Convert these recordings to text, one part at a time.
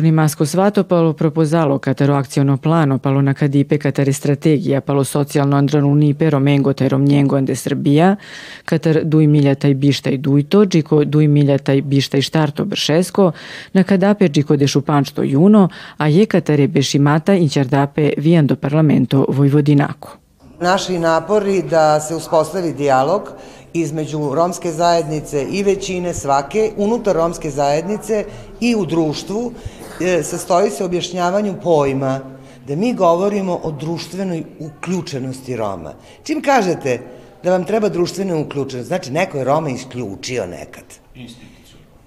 rimasto svato palo proposalo catero acciono plano palo na cadipe catare strategija palo socijalno andranu nipe romengo taj romnjengo ande Srbija catar dui miljataj bištaj dujto džiko dui miljataj bištaj štarto bršesko na kadape džiko de šupančto juno a je catare bešimata inćardape viando parlamento Vojvodinako. Naši napori da se uspostavi dijalog između romske zajednice i većine svake, unutar romske zajednice i u društvu, sastoji se objašnjavanju pojma da mi govorimo o društvenoj uključenosti Roma. Čim kažete da vam treba društvena uključenost, znači neko je Roma isključio nekad. Institut.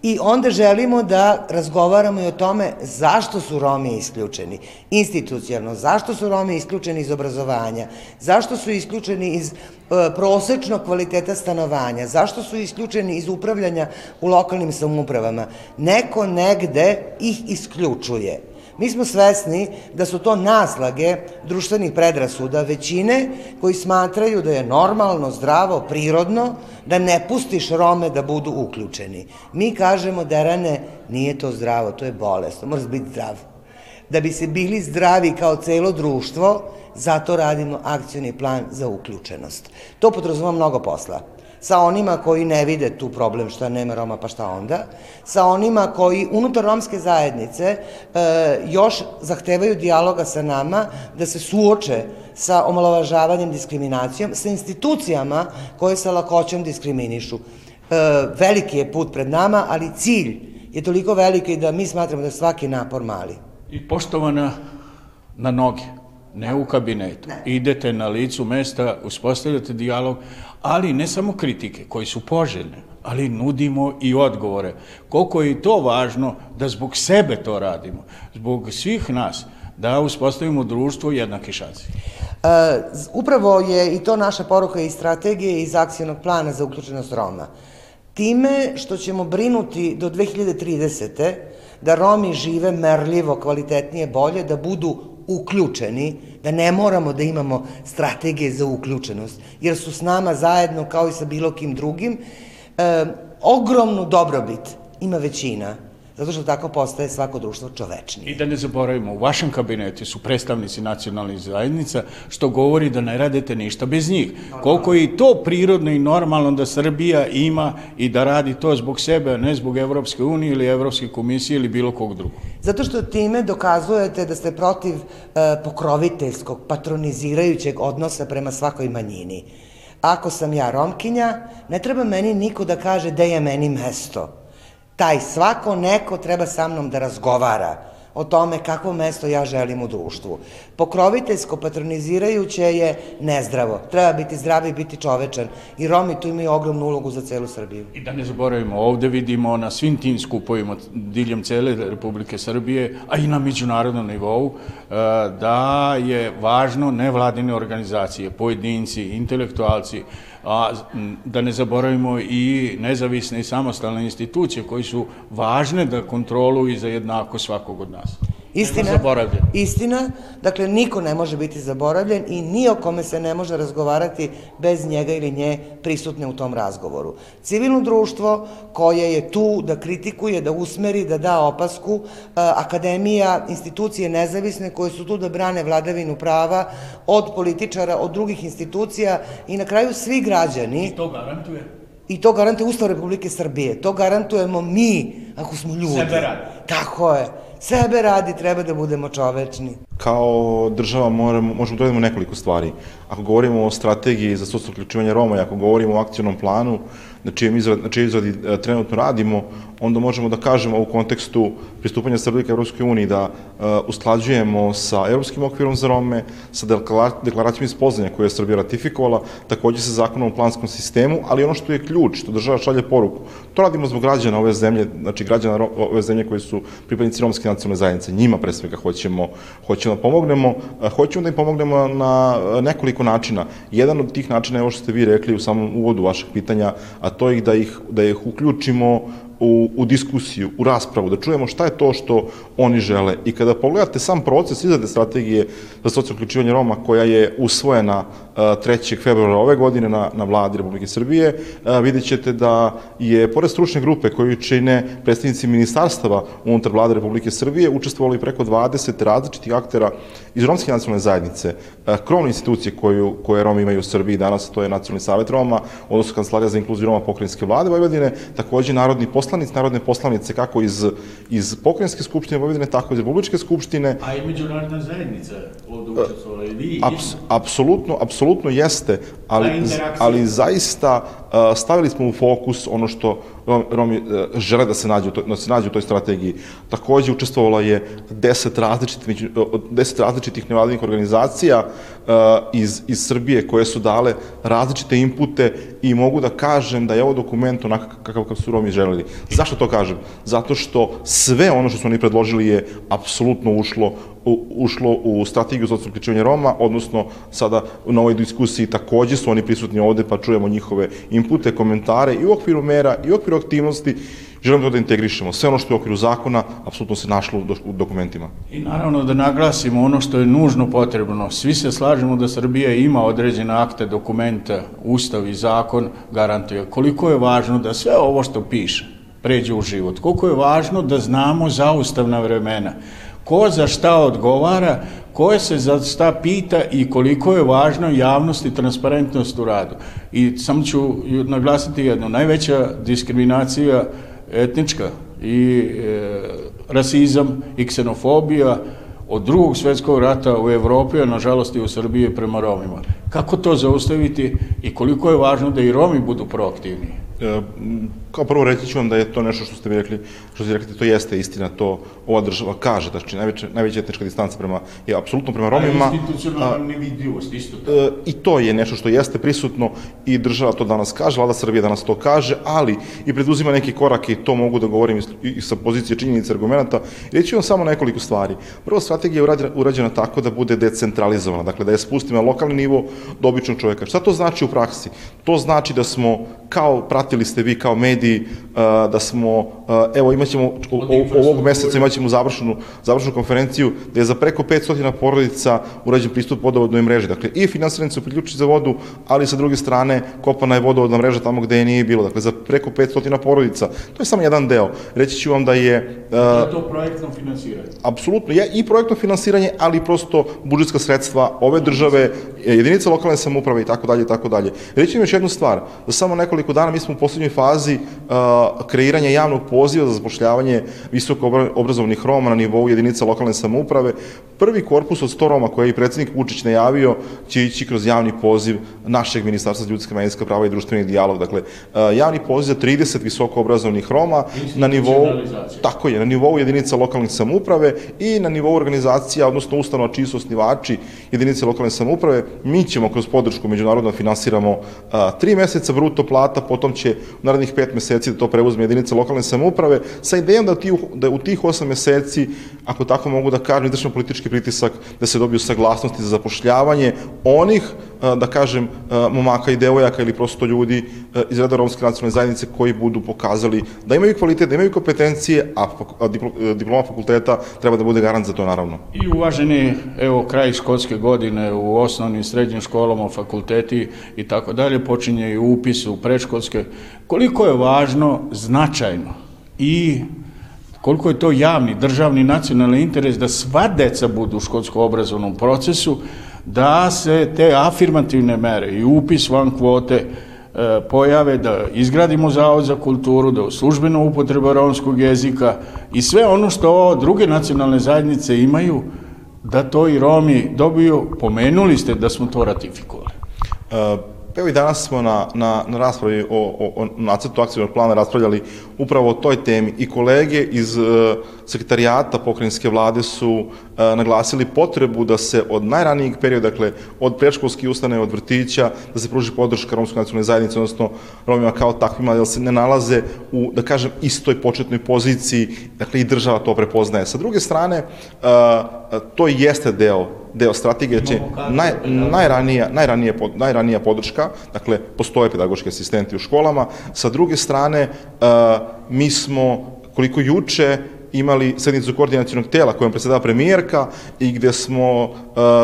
I onda želimo da razgovaramo i o tome zašto su Romi isključeni institucionalno, zašto su Romi isključeni iz obrazovanja, zašto su isključeni iz e, prosečnog kvaliteta stanovanja, zašto su isključeni iz upravljanja u lokalnim samoupravama. Neko negde ih isključuje. Mi smo svesni da su to naslage društvenih predrasuda većine koji smatraju da je normalno, zdravo, prirodno da ne pustiš Rome da budu uključeni. Mi kažemo, Derane, nije to zdravo, to je bolest, to moraš biti zdrav. Da bi se bili zdravi kao celo društvo, zato radimo akcijni plan za uključenost. To podrazuma mnogo posla sa onima koji ne vide tu problem šta nema Roma pa šta onda, sa onima koji unutar romske zajednice e, još zahtevaju dijaloga sa nama da se suoče sa omalovažavanjem diskriminacijom, sa institucijama koje sa lakoćom diskriminišu. E, veliki je put pred nama, ali cilj je toliko veliki da mi smatramo da svaki napor mali. I poštovana na noge, ne u kabinetu. Ne. Idete na licu mesta, uspostavljate dijalog, ali ne samo kritike koji su poželjne, ali nudimo i odgovore. Koliko je i to važno da zbog sebe to radimo, zbog svih nas, da uspostavimo društvo jednake šanse. Uh, upravo je i to naša poruka i strategije iz akcijnog plana za uključenost Roma. Time što ćemo brinuti do 2030. da Romi žive merljivo, kvalitetnije, bolje, da budu uključeni, da ne moramo da imamo strategije za uključenost, jer su s nama zajedno kao i sa bilo kim drugim, e, ogromnu dobrobit ima većina zato što tako postaje svako društvo čovečnije. I da ne zaboravimo, u vašem kabinetu su predstavnici nacionalnih zajednica, što govori da ne radite ništa bez njih. Koliko je i to prirodno i normalno da Srbija ima i da radi to zbog sebe, a ne zbog Evropske unije ili Evropske komisije ili bilo kog drugog. Zato što time dokazujete da ste protiv e, pokroviteljskog, patronizirajućeg odnosa prema svakoj manjini. Ako sam ja Romkinja, ne treba meni niko da kaže da je meni mesto taj svako neko treba sa mnom da razgovara o tome kakvo mesto ja želim u društvu. Pokroviteljsko, patronizirajuće je nezdravo. Treba biti zdrav i biti čovečan. I Romi tu imaju ogromnu ulogu za celu Srbiju. I da ne zaboravimo, ovde vidimo na svim tim skupovima diljem cele Republike Srbije, a i na međunarodnom nivou, e, da je važno nevladine organizacije, pojedinci, intelektualci, a da ne zaboravimo i nezavisne i samostalne institucije koji su važne da kontroluju i za jednako svakog od nas. Istina, istina, dakle niko ne može biti zaboravljen i ni o kome se ne može razgovarati bez njega ili nje prisutne u tom razgovoru. Civilno društvo koje je tu da kritikuje, da usmeri, da da opasku, akademija, institucije nezavisne koje su tu da brane vladavinu prava od političara, od drugih institucija i na kraju svi građani. I to garantuje? I to garantuje Ustav Republike Srbije. To garantujemo mi, ako smo ljudi. Sebe radi. Tako je sebe radi, treba da budemo čovečni. Kao država moramo, možemo da uradimo nekoliko stvari. Ako govorimo o strategiji za socijalno uključivanje Roma i ako govorimo o akcijnom planu, na čijem izradi, na čijem izradi e, trenutno radimo, onda možemo da kažemo u kontekstu pristupanja Srbije ka Evropskoj uniji da uh, usklađujemo sa Evropskim okvirom za Rome, sa deklaracijom iz Poznanja koju je Srbija ratifikovala, takođe sa zakonom o planskom sistemu, ali ono što je ključ, što država šalje poruku, to radimo zbog građana ove zemlje, znači građana ove zemlje koji su pripadnici romske nacionalne zajednice, njima pre svega hoćemo, hoćemo da pomognemo, uh, hoćemo da im pomognemo na nekoliko načina. Jedan od tih načina je ovo što ste vi rekli u samom uvodu vašeg pitanja, a to je da ih, da ih uključimo u, u diskusiju, u raspravu, da čujemo šta je to što oni žele. I kada pogledate sam proces izrade strategije za socijalno uključivanje Roma koja je usvojena 3. februara ove godine na, na vladi Republike Srbije, vidjet ćete da je, pored stručne grupe koju čine predstavnici ministarstava unutar vlade Republike Srbije, učestvovali preko 20 različitih aktera iz romske nacionalne zajednice, krovne institucije koju, koje Romi imaju u Srbiji danas, to je Nacionalni savet Roma, odnosno Kancelarija za inkluziju Roma pokrajinske vlade Vojvodine, takođe narodni poslanici, narodne poslanice kako iz, iz pokrajinske skupštine Vojvodine, tako iz Republičke skupštine. A i međunarodna zajednica ovde učestvovala i vi? Aps, apsolutno, apsolutno jeste, ali, ali zaista stavili smo u fokus ono što Romi uh, žele da se nađe, da se nađe u toj strategiji. Takođe učestvovala je deset različitih, deset različitih nevladinih organizacija uh, iz, iz Srbije koje su dale različite inpute i mogu da kažem da je ovo dokument onako kakav, kakav su Romi želeli. Zašto to kažem? Zato što sve ono što su oni predložili je apsolutno ušlo ušlo u strategiju za uključivanje Roma, odnosno sada na ovoj diskusiji takođe su oni prisutni ovde, pa čujemo njihove inpute, komentare i u okviru mera i u okviru aktivnosti želimo to da integrišemo. Sve ono što je u okviru zakona, apsolutno se našlo u dokumentima. I naravno da naglasimo ono što je nužno potrebno. Svi se slažemo da Srbija ima određene akte, dokumenta, ustav i zakon garantuje. Koliko je važno da sve ovo što piše pređe u život. Koliko je važno da znamo zaustavna vremena ko za šta odgovara, ko se za šta pita i koliko je važno javnost i transparentnost u radu. I samo ću naglasiti jedno, najveća diskriminacija etnička i e, rasizam i ksenofobija od drugog svetskog rata u Evropi, a nažalost i u Srbiji prema Romima. Kako to zaustaviti i koliko je važno da i Romi budu proaktivni? E, kao prvo reći ću vam da je to nešto što ste mi rekli, što ste rekli, to jeste istina, to ova država kaže, znači najveća, najveća etnička distanca prema, je apsolutno prema Romima. A institucionalna nevidljivost, isto tako. E, I to je nešto što jeste prisutno i država to danas kaže, vlada Srbije danas to kaže, ali i preduzima neke korake i to mogu da govorim i sa pozicije činjenica argumenta. Reći vam samo nekoliko stvari. Prvo, strategija je urađena, urađena tako da bude decentralizovana, dakle da je spustimo na lokalni nivo do običnog čoveka. Šta to znači u praksi? To znači da smo, kao pratili ste vi kao mediji, da smo, evo imaćemo ovog meseca imaćemo završenu, završenu konferenciju gde je za preko 500 porodica urađen pristup vodovodnoj mreži. Dakle, i finansirani su priključi za vodu, ali sa druge strane kopana je vodovodna mreža tamo gde je nije bilo. Dakle, za preko 500 porodica. To je samo jedan deo. Reći ću vam da je... Da je to projektno finansiranje? Apsolutno, je i projektno finansiranje, ali prosto budžetska sredstva ove države, jedinice lokalne samuprave i tako dalje i tako dalje. Reći još jednu stvar. Za samo nekoliko dana mi smo u poslednjoj fazi kreiranja javnog poziva za zapošljavanje visoko obrazovnih Roma na nivou jedinica lokalne samouprave. Prvi korpus od 100 Roma koje je i predsednik Vučić najavio će ići kroz javni poziv našeg Ministarstva za ljudska manjinska prava i društveni dijalog. Dakle, javni poziv za 30 visoko obrazovnih Roma na nivou, tako je, na nivou jedinica lokalnih samouprave i na nivou organizacija, odnosno ustanova čiji su osnivači jedinice lokalne samouprave. Mi ćemo kroz podršku međunarodno finansiramo tri meseca bruto plata, potom će u narednih pet meseci da to preuzme jedinice lokalne samouprave, sa idejom da, ti, da u tih osam meseci, ako tako mogu da kažem, izvršimo politički pritisak da se dobiju saglasnosti za zapošljavanje onih, da kažem, momaka i devojaka ili prosto ljudi iz reda romske nacionalne zajednice koji budu pokazali da imaju kvalitet, da imaju kompetencije, a diploma fakulteta treba da bude garant za to, naravno. I uvaženi, evo, kraj školske godine u osnovnim srednjim školama, fakulteti i tako dalje, počinje i upis u predškolske. Koliko je važno, značajno i koliko je to javni, državni, nacionalni interes da sva deca budu u školsko-obrazovnom procesu, da se te afirmativne mere i upis van kvote e, pojave, da izgradimo zavod za kulturu, da u službeno upotreba romskog jezika i sve ono što druge nacionalne zajednice imaju, da to i Romi dobiju, pomenuli ste da smo to ratifikovali. Uh Evo i danas smo na, na, na raspravi o, o, o nacrtu akcijnog plana raspravljali upravo o toj temi i kolege iz e, sekretarijata pokrajinske vlade su e, naglasili potrebu da se od najranijeg perioda, dakle od predškolskih ustane, od vrtića, da se pruži podrška romskoj nacionalnoj zajednici, odnosno Romima kao takvima, da se ne nalaze u, da kažem, istoj početnoj poziciji, dakle i država to prepoznaje. Sa druge strane, e, to jeste deo deo strategije, znači naj, najranija, najranija, najranija podrška, dakle, postoje pedagoški asistenti u školama, sa druge strane, mi smo, koliko juče imali sednicu koordinacijonog tela kojom predsedava premijerka i gde smo uh,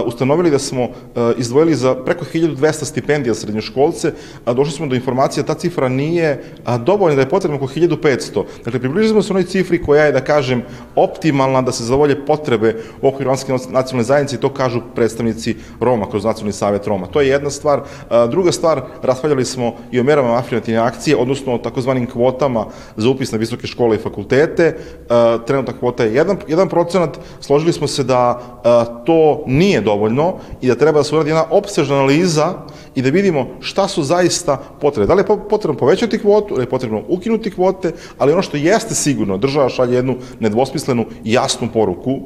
ustanovili da smo uh, izdvojili za preko 1200 stipendija srednjoškolce, a došli smo do informacije da ta cifra nije a, dovoljna, da je potrebno oko 1500. Dakle, približili smo se onoj cifri koja je, da kažem, optimalna da se zavolje potrebe u okviru romske nacionalne zajednice i to kažu predstavnici Roma kroz Nacionalni savjet Roma. To je jedna stvar. A, druga stvar, raspravljali smo i o merama afirmativne akcije, odnosno o takozvanim kvotama za upis na visoke škole i fakultete. A, trenutna kvota je 1, 1 procenat. Složili smo se da a, to nije dovoljno i da treba da se uradi jedna opsežna analiza i da vidimo šta su zaista potrebe. Da li je potrebno povećati kvotu, ili je potrebno ukinuti kvote, ali ono što jeste sigurno, država šalje jednu nedvosmislenu jasnu poruku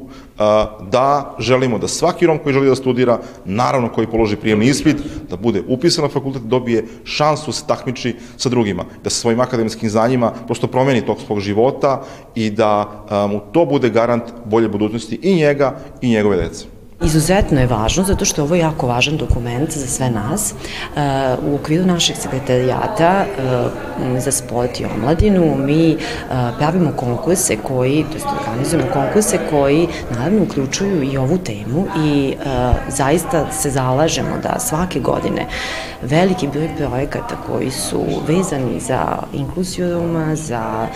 da želimo da svaki Rom koji želi da studira, naravno koji položi prijemni ispit, da bude upisan na fakultet, dobije šansu da se takmiči sa drugima, da sa svojim akademskim znanjima prosto promeni tok svog života i da mu to bude garant bolje budućnosti i njega i njegove dece. Izuzetno je važno zato što ovo je jako važan dokument za sve nas. U okviru našeg sekretarijata za sport i omladinu mi pravimo konkurse koji, to jest organizujemo konkurse koji naravno uključuju i ovu temu i zaista se zalažemo da svake godine veliki broj projekata koji su vezani za inkluziju Roma, za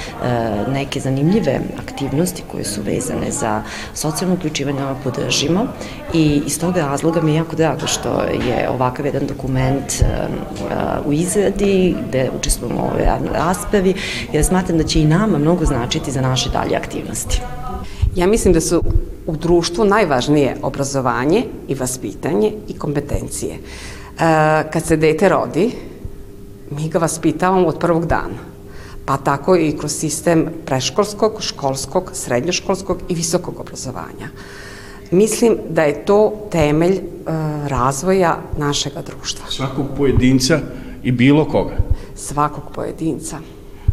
neke zanimljive aktivnosti koje su vezane za socijalno uključivanje Roma podržimo i iz tog razloga mi je jako drago što je ovakav jedan dokument uh, u izradi gde učestvujemo u ovoj raspravi jer smatram da će i nama mnogo značiti za naše dalje aktivnosti. Ja mislim da su u društvu najvažnije obrazovanje i vaspitanje i kompetencije. Uh, kad se dete rodi, mi ga vaspitavamo od prvog dana pa tako i kroz sistem preškolskog, školskog, srednjoškolskog i visokog obrazovanja. Mislim da je to temelj e, razvoja našeg društva. Svakog pojedinca i bilo koga? Svakog pojedinca.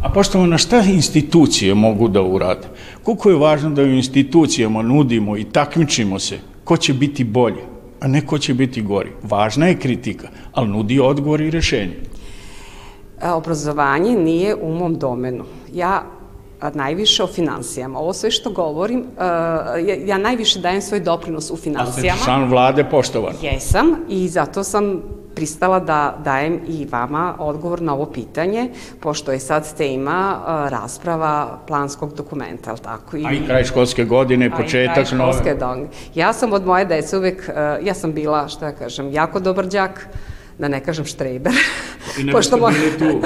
A poštovano, šta institucije mogu da urade? Koliko je važno da u institucijama nudimo i takmičimo se ko će biti bolji, a ne ko će biti gori. Važna je kritika, ali nudi odgovor i rešenje. E, obrazovanje nije u mom domenu. Ja najviše o financijama. Ovo sve što govorim, ja, ja najviše dajem svoj doprinos u financijama. A ste član vlade poštovan? Jesam i zato sam pristala da dajem i vama odgovor na ovo pitanje, pošto je sad tema rasprava planskog dokumenta, ali tako? I, A i kraj školske godine, početak. A i kraj školske nove... Ja sam od moje dece uvek, ja sam bila, što ja kažem, jako dobar džak, da ne kažem štreber. I ne Pošto mo... bili tu,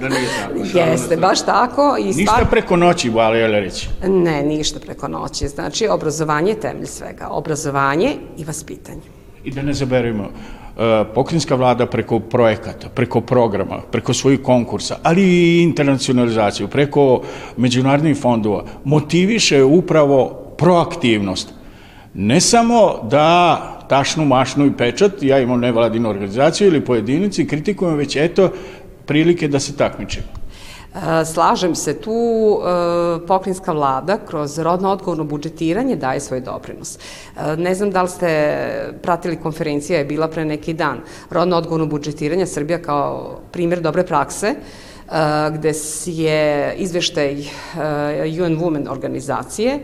da nije tako. Jeste, baš tako. I ništa stvar... preko noći, ali reći? Ne, ništa preko noći. Znači, obrazovanje je temelj svega. Obrazovanje i vaspitanje. I da ne zaberimo, e, pokrinjska vlada preko projekata, preko programa, preko svojih konkursa, ali i internacionalizaciju, preko međunarodnih fondova, motiviše upravo proaktivnost. Ne samo da tašnu, mašnu i pečat, ja imam nevladinu organizaciju ili pojedinici, kritikujem već eto prilike da se takmičimo. E, slažem se, tu e, pokrinjska vlada kroz rodno odgovorno budžetiranje daje svoj doprinos. E, ne znam da li ste pratili konferencija, je bila pre neki dan. Rodno odgovorno budžetiranje Srbija kao primjer dobre prakse gde je izveštaj UN Women organizacije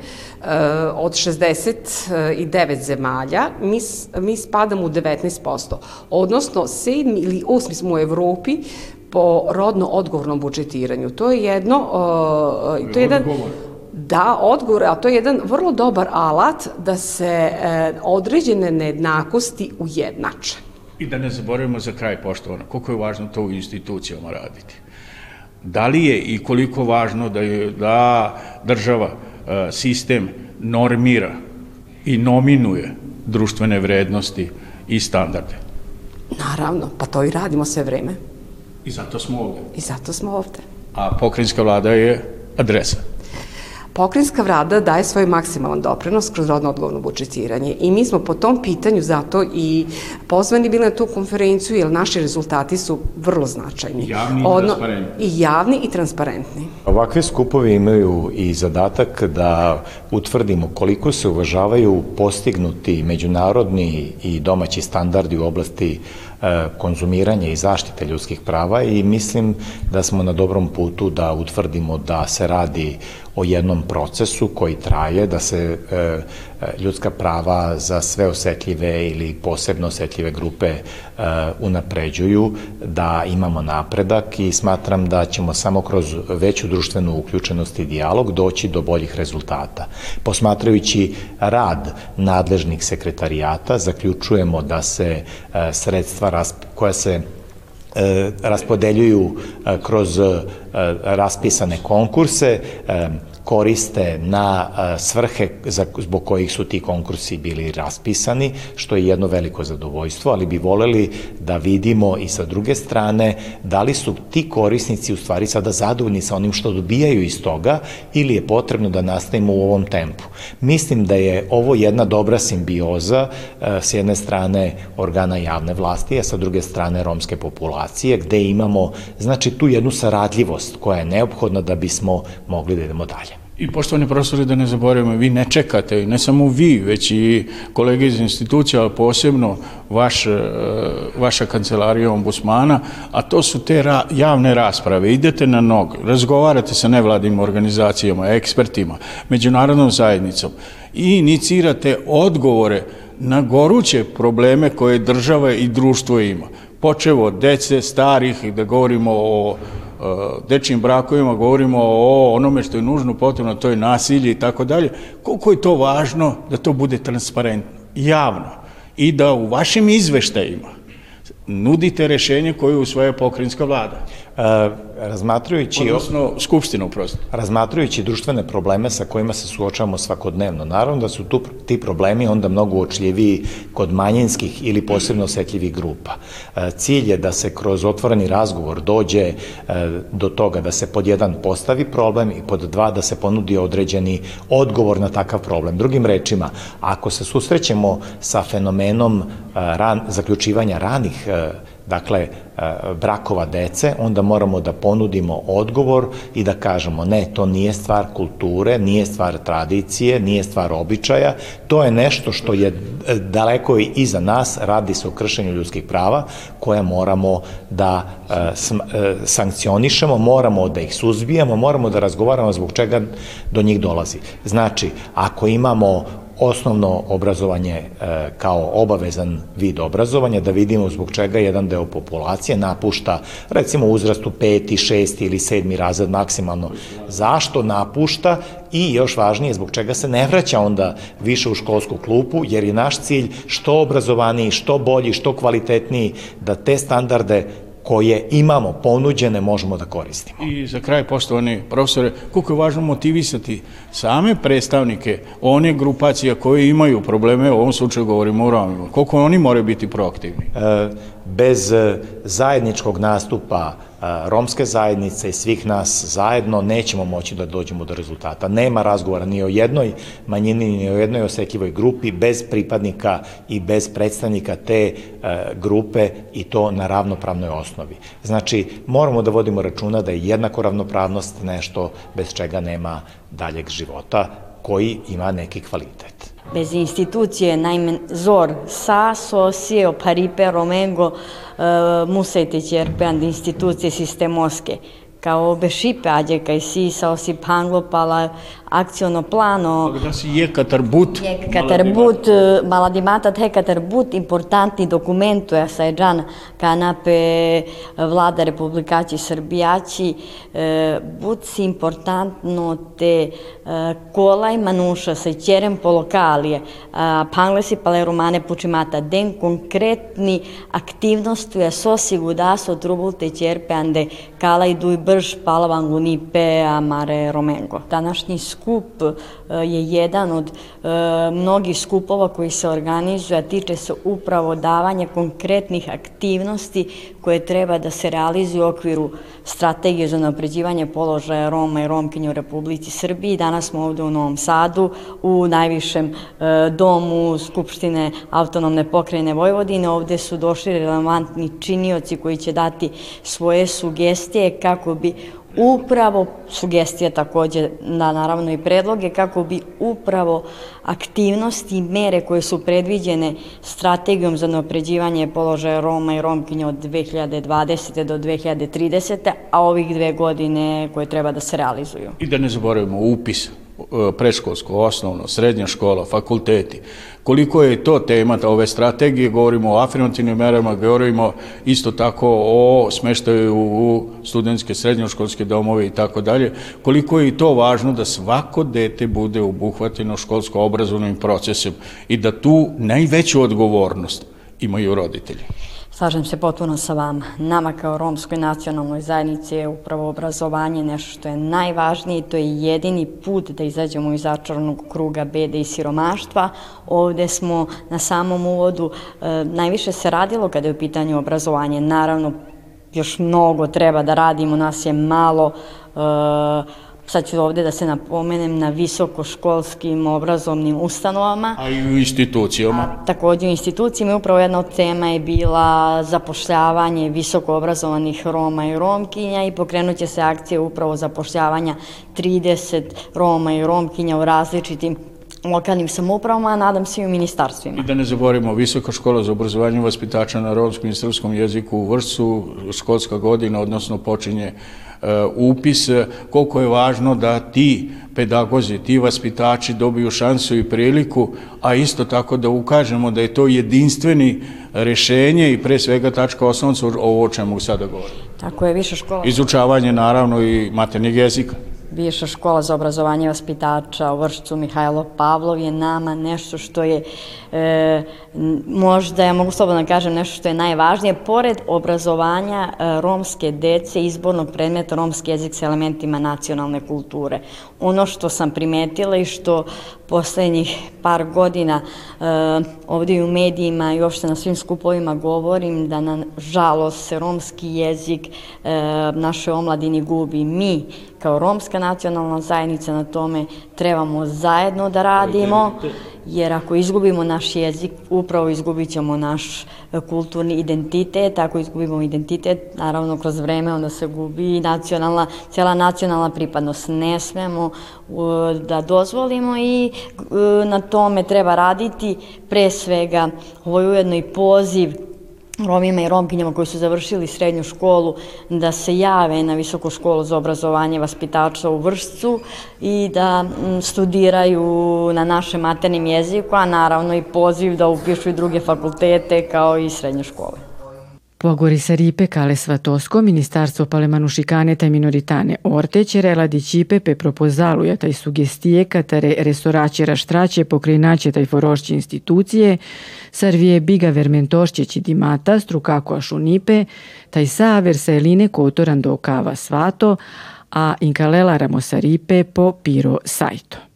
od 69 zemalja, mi, mi spadamo u 19%, odnosno 7 ili 8 smo u Evropi po rodno odgovornom budžetiranju. To je jedno, to je jedan, Da, odgovor, a to je jedan vrlo dobar alat da se e, određene nejednakosti ujednače. I da ne zaboravimo za kraj, poštovano, koliko je važno to u institucijama raditi da li je i koliko važno da, je, da država, e, sistem normira i nominuje društvene vrednosti i standarde. Naravno, pa to i radimo sve vreme. I zato smo ovde. I zato smo ovde. A pokrinjska vlada je adresa. Pokrinjska vlada daje svoj maksimalan doprinos kroz rodno odgovorno budžetiranje i mi smo po tom pitanju zato i pozvani bili na tu konferenciju jer naši rezultati su vrlo značajni. Javni i Odno, transparentni. I javni i transparentni. Ovakve skupove imaju i zadatak da utvrdimo koliko se uvažavaju postignuti međunarodni i domaći standardi u oblasti konzumiranje i zaštite ljudskih prava i mislim da smo na dobrom putu da utvrdimo da se radi o jednom procesu koji traje, da se e, ljudska prava za sve osetljive ili posebno osetljive grupe e, unapređuju, da imamo napredak i smatram da ćemo samo kroz veću društvenu uključenost i dijalog doći do boljih rezultata. Posmatrajući rad nadležnih sekretarijata, zaključujemo da se e, sredstva koja se raspodeljuju kroz raspisane konkurse, koriste na svrhe zbog kojih su ti konkursi bili raspisani, što je jedno veliko zadovoljstvo, ali bi voleli da vidimo i sa druge strane da li su ti korisnici u stvari sada zadovoljni sa onim što dobijaju iz toga ili je potrebno da nastavimo u ovom tempu. Mislim da je ovo jedna dobra simbioza s jedne strane organa javne vlasti, a sa druge strane romske populacije, gde imamo znači tu jednu saradljivost koja je neophodna da bismo mogli da idemo dalje. I poštovani profesori, da ne zaboravimo, vi ne čekate, ne samo vi, već i kolege iz institucija, ali posebno vaš, e, vaša kancelarija ombusmana, a to su te ra javne rasprave. Idete na nog, razgovarate sa nevladim organizacijama, ekspertima, međunarodnom zajednicom i inicirate odgovore na goruće probleme koje država i društvo ima. Počevo od dece, starih, da govorimo o dečijim brakovima, govorimo o onome što je nužno potrebno, to je nasilje i tako dalje, koliko je to važno da to bude transparentno, javno i da u vašim izveštajima nudite rešenje koje usvaja pokrinjska vlada. E, razmatrajući... Odnosno, Skupština uprosto. Razmatrajući društvene probleme sa kojima se suočavamo svakodnevno, naravno da su tu, ti problemi onda mnogo uočljiviji kod manjinskih ili posebno osetljivih grupa. E, cilj je da se kroz otvoreni razgovor dođe e, do toga da se pod jedan postavi problem i pod dva da se ponudi određeni odgovor na takav problem. Drugim rečima, ako se susrećemo sa fenomenom ran, zaključivanja ranih dakle, e, brakova dece, onda moramo da ponudimo odgovor i da kažemo ne, to nije stvar kulture, nije stvar tradicije, nije stvar običaja, to je nešto što je e, daleko i iza nas, radi se o kršenju ljudskih prava, koja moramo da e, sankcionišemo, moramo da ih suzbijamo, moramo da razgovaramo zbog čega do njih dolazi. Znači, ako imamo osnovno obrazovanje e, kao obavezan vid obrazovanja, da vidimo zbog čega jedan deo populacije napušta, recimo u uzrastu peti, šesti ili sedmi razred maksimalno. Zašto napušta i još važnije, zbog čega se ne vraća onda više u školsku klupu, jer je naš cilj što obrazovaniji, što bolji, što kvalitetniji, da te standarde koje imamo ponuđene možemo da koristimo. I za kraj, poštovani profesore, koliko je važno motivisati same predstavnike one grupacije koje imaju probleme, u ovom slučaju govorimo o Romima, koliko oni moraju biti proaktivni? E, bez zajedničkog nastupa romske zajednice i svih nas zajedno nećemo moći da dođemo do rezultata. Nema razgovora ni o jednoj manjini, ni o jednoj osetljivoj grupi bez pripadnika i bez predstavnika te e, grupe i to na ravnopravnoj osnovi. Znači, moramo da vodimo računa da je jednako ravnopravnost nešto bez čega nema daljeg života koji ima neki kvalitet. Bez institucije, najmen zor, sa, socio, paripe, romengo, Uh, musai tečer pe an institucije. Ca o beșipe age, ca si sau si panglo pala akciono plano. Da si je katarbut. Je katarbut, maladimata te katarbut, importantni dokumentu ja sa Eđan kanape vlada Republikaći Srbijaći, but si importantno te kolaj manuša sa ćerem po lokalije, panglesi pale romane pučimata, den konkretni aktivnosti ja sosigu da so trubul te ćerpe ande kalaj duj brž palavangu ni pe amare romengo. Današnji skup je jedan od e, mnogih skupova koji se organizuje, a tiče se upravo davanja konkretnih aktivnosti koje treba da se realizuju u okviru strategije za napređivanje položaja Roma i Romkinja u Republici Srbiji. Danas smo ovde u Novom Sadu, u najvišem e, domu Skupštine autonomne pokrajine Vojvodine. Ovde su došli relevantni činioci koji će dati svoje sugestije kako bi upravo sugestija takođe da naravno i predloge kako bi upravo aktivnosti i mere koje su predviđene strategijom za napređivanje položaja Roma i Romkinja od 2020. do 2030. a ovih dve godine koje treba da se realizuju. I da ne zaboravimo upis E, preškolsko, osnovno, srednja škola, fakulteti. Koliko je to tema da ove strategije, govorimo o afirmativnim merama, govorimo isto tako o smeštaju u studentske srednjoškolske domove i tako dalje, koliko je to važno da svako dete bude obuhvateno školsko-obrazovnim procesom i da tu najveću odgovornost imaju roditelji. Slažem se potpuno sa vama. Nama kao romskoj nacionalnoj zajednici je upravo obrazovanje nešto što je najvažnije to je jedini put da izađemo iz začaranog kruga bede i siromaštva. Ovde smo na samom uvodu, e, najviše se radilo kada je u pitanju obrazovanje. Naravno, još mnogo treba da radimo, nas je malo, e, sad ću ovde da se napomenem na visokoškolskim obrazovnim ustanovama. A i u institucijama. A, takođe u institucijama upravo jedna od tema je bila zapošljavanje visoko obrazovanih Roma i Romkinja i pokrenut će se akcija upravo zapošljavanja 30 Roma i Romkinja u različitim lokalnim samoupravama, a nadam se i u ministarstvima. I da ne zaborimo, Visoka škola za obrazovanje vaspitača na romskom i srpskom jeziku u Vršcu, školska godina, odnosno počinje uh, upis, koliko je važno da ti pedagozi, ti vaspitači dobiju šansu i priliku, a isto tako da ukažemo da je to jedinstveni rešenje i pre svega tačka osnovca ovo o čemu sada govorimo. Tako je, više škola. Izučavanje naravno i maternih jezika. Viša škola za obrazovanje vaspitača u Vršcu Mihajlo Pavlov je nama nešto što je e, možda, ja mogu slobodno da kažem, nešto što je najvažnije, pored obrazovanja e, romske dece, izbornog predmeta romski jezik sa elementima nacionalne kulture. Ono što sam primetila i što poslednjih par godina e, ovde i u medijima i uopšte na svim skupovima govorim da na žalost se romski jezik e, naše omladini gubi. Mi kao romska nacionalna zajednica na tome trebamo zajedno da radimo, jer ako izgubimo naš jezik, upravo izgubit ćemo naš e, kulturni identitet, ako izgubimo identitet, naravno kroz vreme onda se gubi nacionalna, cijela nacionalna pripadnost. Ne smemo da dozvolimo i e, na tome treba raditi pre svega, ovo je ujedno i poziv Romima i Romkinjama koji su završili srednju školu da se jave na visoku školu za obrazovanje vaspitača u Vršcu i da studiraju na našem maternim jeziku, a naravno i poziv da upišu i druge fakultete kao i srednje škole. Pogori Saripe Kale Svatosko, Ministarstvo Palemanušikaneta i minoritane Orteće, reladi Čipe pe propozaluja taj sugestije katare restoraće raštraće pokrajinaće taj forošće institucije, sarvije biga vermentošćeći dimata, strukako ašunipe, taj saver sa eline kotoran do kava svato, a inkalela ramosaripe po piro sajto.